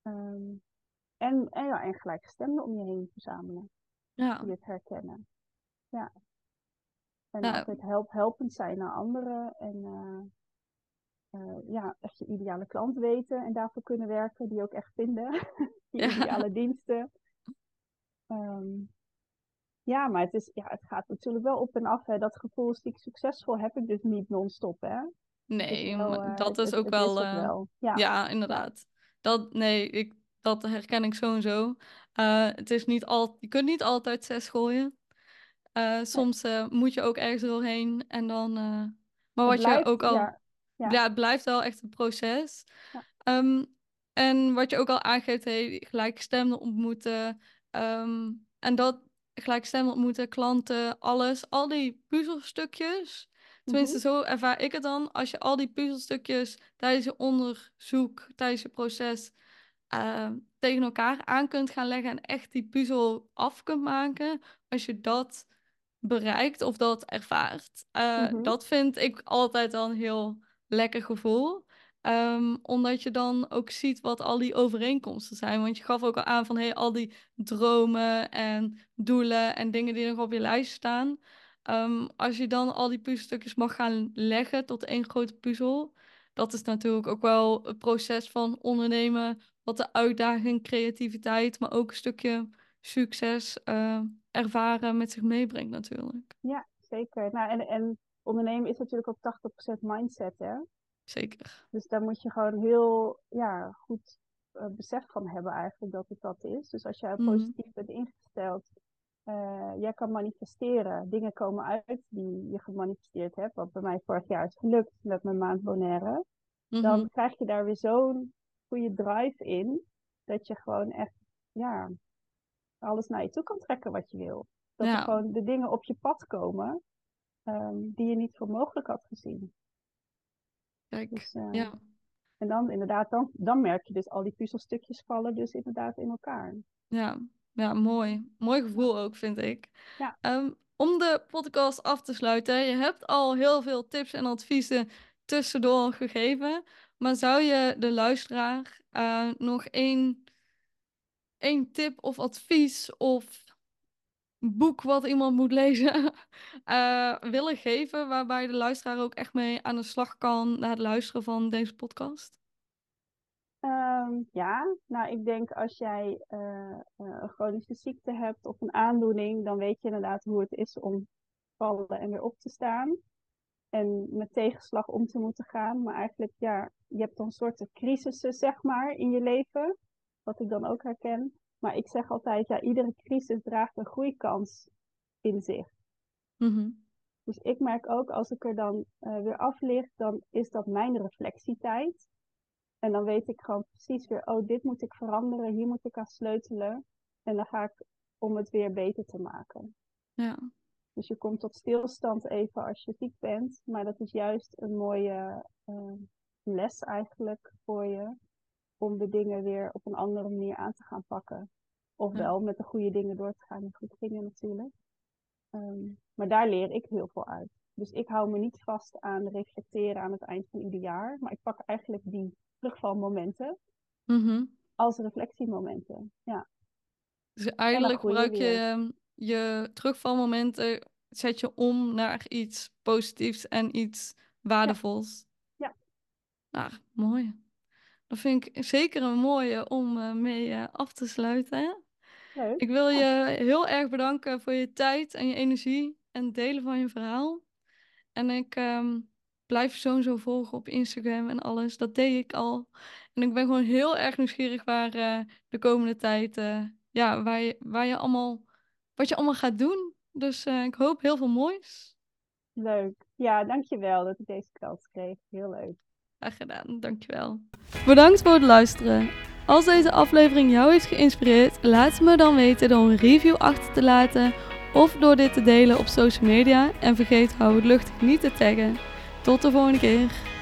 [SPEAKER 2] Ehm, en, en, ja, en gelijkgestemden om je heen verzamelen,
[SPEAKER 1] ja,
[SPEAKER 2] die het herkennen. Ja. En
[SPEAKER 1] Ja.
[SPEAKER 2] altijd help, helpend zijn naar anderen. En eh, eh, ja, echt je ideale klant weten en daarvoor kunnen werken, die ook echt vinden. die
[SPEAKER 1] Ja.
[SPEAKER 2] ideale diensten. Ehm, ja, maar het, is, ja, het gaat natuurlijk wel op en af. Hè. Dat gevoel ziek succesvol heb ik dus niet non-stop. Hè. Is
[SPEAKER 1] nee,
[SPEAKER 2] wel, eh,
[SPEAKER 1] dat
[SPEAKER 2] het-
[SPEAKER 1] is ook
[SPEAKER 2] het
[SPEAKER 1] wel...
[SPEAKER 2] Ja.
[SPEAKER 1] Ja, inderdaad. Dat, nee, ik, dat herken ik sowieso. Eh, het is niet al, je kunt niet altijd zes gooien. Eh, soms eh, moet je ook ergens doorheen en dan... eh, maar wat je ook al...
[SPEAKER 2] ja, ja.
[SPEAKER 1] Ja, het blijft wel echt een proces.
[SPEAKER 2] Ja.
[SPEAKER 1] Ehm, en wat je ook al aangeeft, hey, gelijkgestemden ontmoeten. ehm, en dat gelijkgestemden ontmoeten, klanten, alles. Al die puzzelstukjes. Tenminste,
[SPEAKER 2] Mhm.
[SPEAKER 1] zo ervaar ik het dan. Als je al die puzzelstukjes tijdens je onderzoek, tijdens je proces ehm, tegen elkaar aan kunt gaan leggen en echt die puzzel af kunt maken. Als je dat bereikt of dat ervaart. eh,
[SPEAKER 2] Mhm.
[SPEAKER 1] Dat vind ik altijd wel een heel lekker gevoel. Ehm, omdat je dan ook ziet wat al die overeenkomsten zijn. Want je gaf ook al aan van hey, al die dromen en doelen en dingen die nog op je lijst staan. Ehm, als je dan al die puzzelstukjes mag gaan leggen tot één grote puzzel. Dat is natuurlijk ook wel het proces van ondernemen. Wat de uitdaging, creativiteit, maar ook een stukje succes eh, ervaren met zich meebrengt natuurlijk.
[SPEAKER 2] Ja, zeker. Nou, en, en ondernemen is natuurlijk ook 80% mindset. Hè?
[SPEAKER 1] Zeker.
[SPEAKER 2] Dus daar moet je gewoon heel ja, goed eh, besef van hebben eigenlijk dat het dat is. Dus als jij
[SPEAKER 1] Mhm.
[SPEAKER 2] positief bent ingesteld, eh, jij kan manifesteren. Dingen komen uit die je gemanifesteerd hebt. Wat bij mij vorig jaar is gelukt met mijn maand Bonaire. Dan
[SPEAKER 1] Mhm.
[SPEAKER 2] krijg je daar weer zo'n goede drive in. Dat je gewoon echt ja, alles naar je toe kan trekken wat je wil. Dat
[SPEAKER 1] Ja.
[SPEAKER 2] er gewoon de dingen op je pad komen ehm, die je niet voor mogelijk had gezien.
[SPEAKER 1] Kijk,
[SPEAKER 2] Dus, eh,
[SPEAKER 1] ja.
[SPEAKER 2] En dan inderdaad, dan, dan merk je dus al die puzzelstukjes vallen dus inderdaad in elkaar.
[SPEAKER 1] Ja, ja, mooi. Mooi gevoel ook, vind ik.
[SPEAKER 2] Ja.
[SPEAKER 1] Ehm, om de podcast af te sluiten, je hebt al heel veel tips en adviezen tussendoor gegeven. Maar zou je de luisteraar eh, nog één, één tip of advies of boek wat iemand moet lezen eh, willen geven, waarbij de luisteraar ook echt mee aan de slag kan na het luisteren van deze podcast?
[SPEAKER 2] Ehm, ja, nou ik denk als jij eh, eh, een chronische ziekte hebt of een aandoening, dan weet je inderdaad hoe het is om vallen en weer op te staan. En met tegenslag om te moeten gaan. Maar eigenlijk, ja, je hebt dan soorten crisissen, zeg maar, in je leven. Wat ik dan ook herken. Maar ik zeg altijd, ja, iedere crisis draagt een groeikans in zich.
[SPEAKER 1] Mhm.
[SPEAKER 2] Dus ik merk ook als ik er dan eh, weer af lig, dan is dat mijn reflectietijd. En dan weet ik gewoon precies weer, oh, dit moet ik veranderen, hier moet ik aan sleutelen. En dan ga ik om het weer beter te maken.
[SPEAKER 1] Ja,
[SPEAKER 2] Dus je komt tot stilstand even als je ziek bent. Maar dat is juist een mooie eh, les eigenlijk voor je. Om de dingen weer op een andere manier aan te gaan pakken. Ofwel met de goede dingen door te gaan die goed gingen natuurlijk. Ehm, maar daar leer ik heel veel uit. Dus ik hou me niet vast aan reflecteren aan het eind van ieder jaar. Maar ik pak eigenlijk die terugvalmomenten
[SPEAKER 1] Mhm.
[SPEAKER 2] als reflectiemomenten. Ja,
[SPEAKER 1] Dus eigenlijk gebruik je je terugvalmomenten, zet je om naar iets positiefs en iets waardevols.
[SPEAKER 2] Ja.
[SPEAKER 1] Nou, mooi. Dat vind ik zeker een mooie om eh, mee eh, af te sluiten.
[SPEAKER 2] leuk.
[SPEAKER 1] Ik wil je heel erg bedanken voor je tijd en je energie en het delen van je verhaal. En ik ehm, blijf je sowieso volgen op Instagram en alles. Dat deed ik al. En ik ben gewoon heel erg nieuwsgierig waar eh, de komende tijd, ja, waar je, waar je allemaal, wat je allemaal gaat doen. Dus ik hoop heel veel moois.
[SPEAKER 2] Leuk. Ja, dankjewel dat ik deze kans kreeg. Heel leuk.
[SPEAKER 1] Gedaan, dankjewel. Bedankt voor het luisteren. Als deze aflevering jou heeft geïnspireerd, laat me dan weten door een review achter te laten of door dit te delen op social media. En vergeet hou het luchtig niet te taggen. Tot de volgende keer.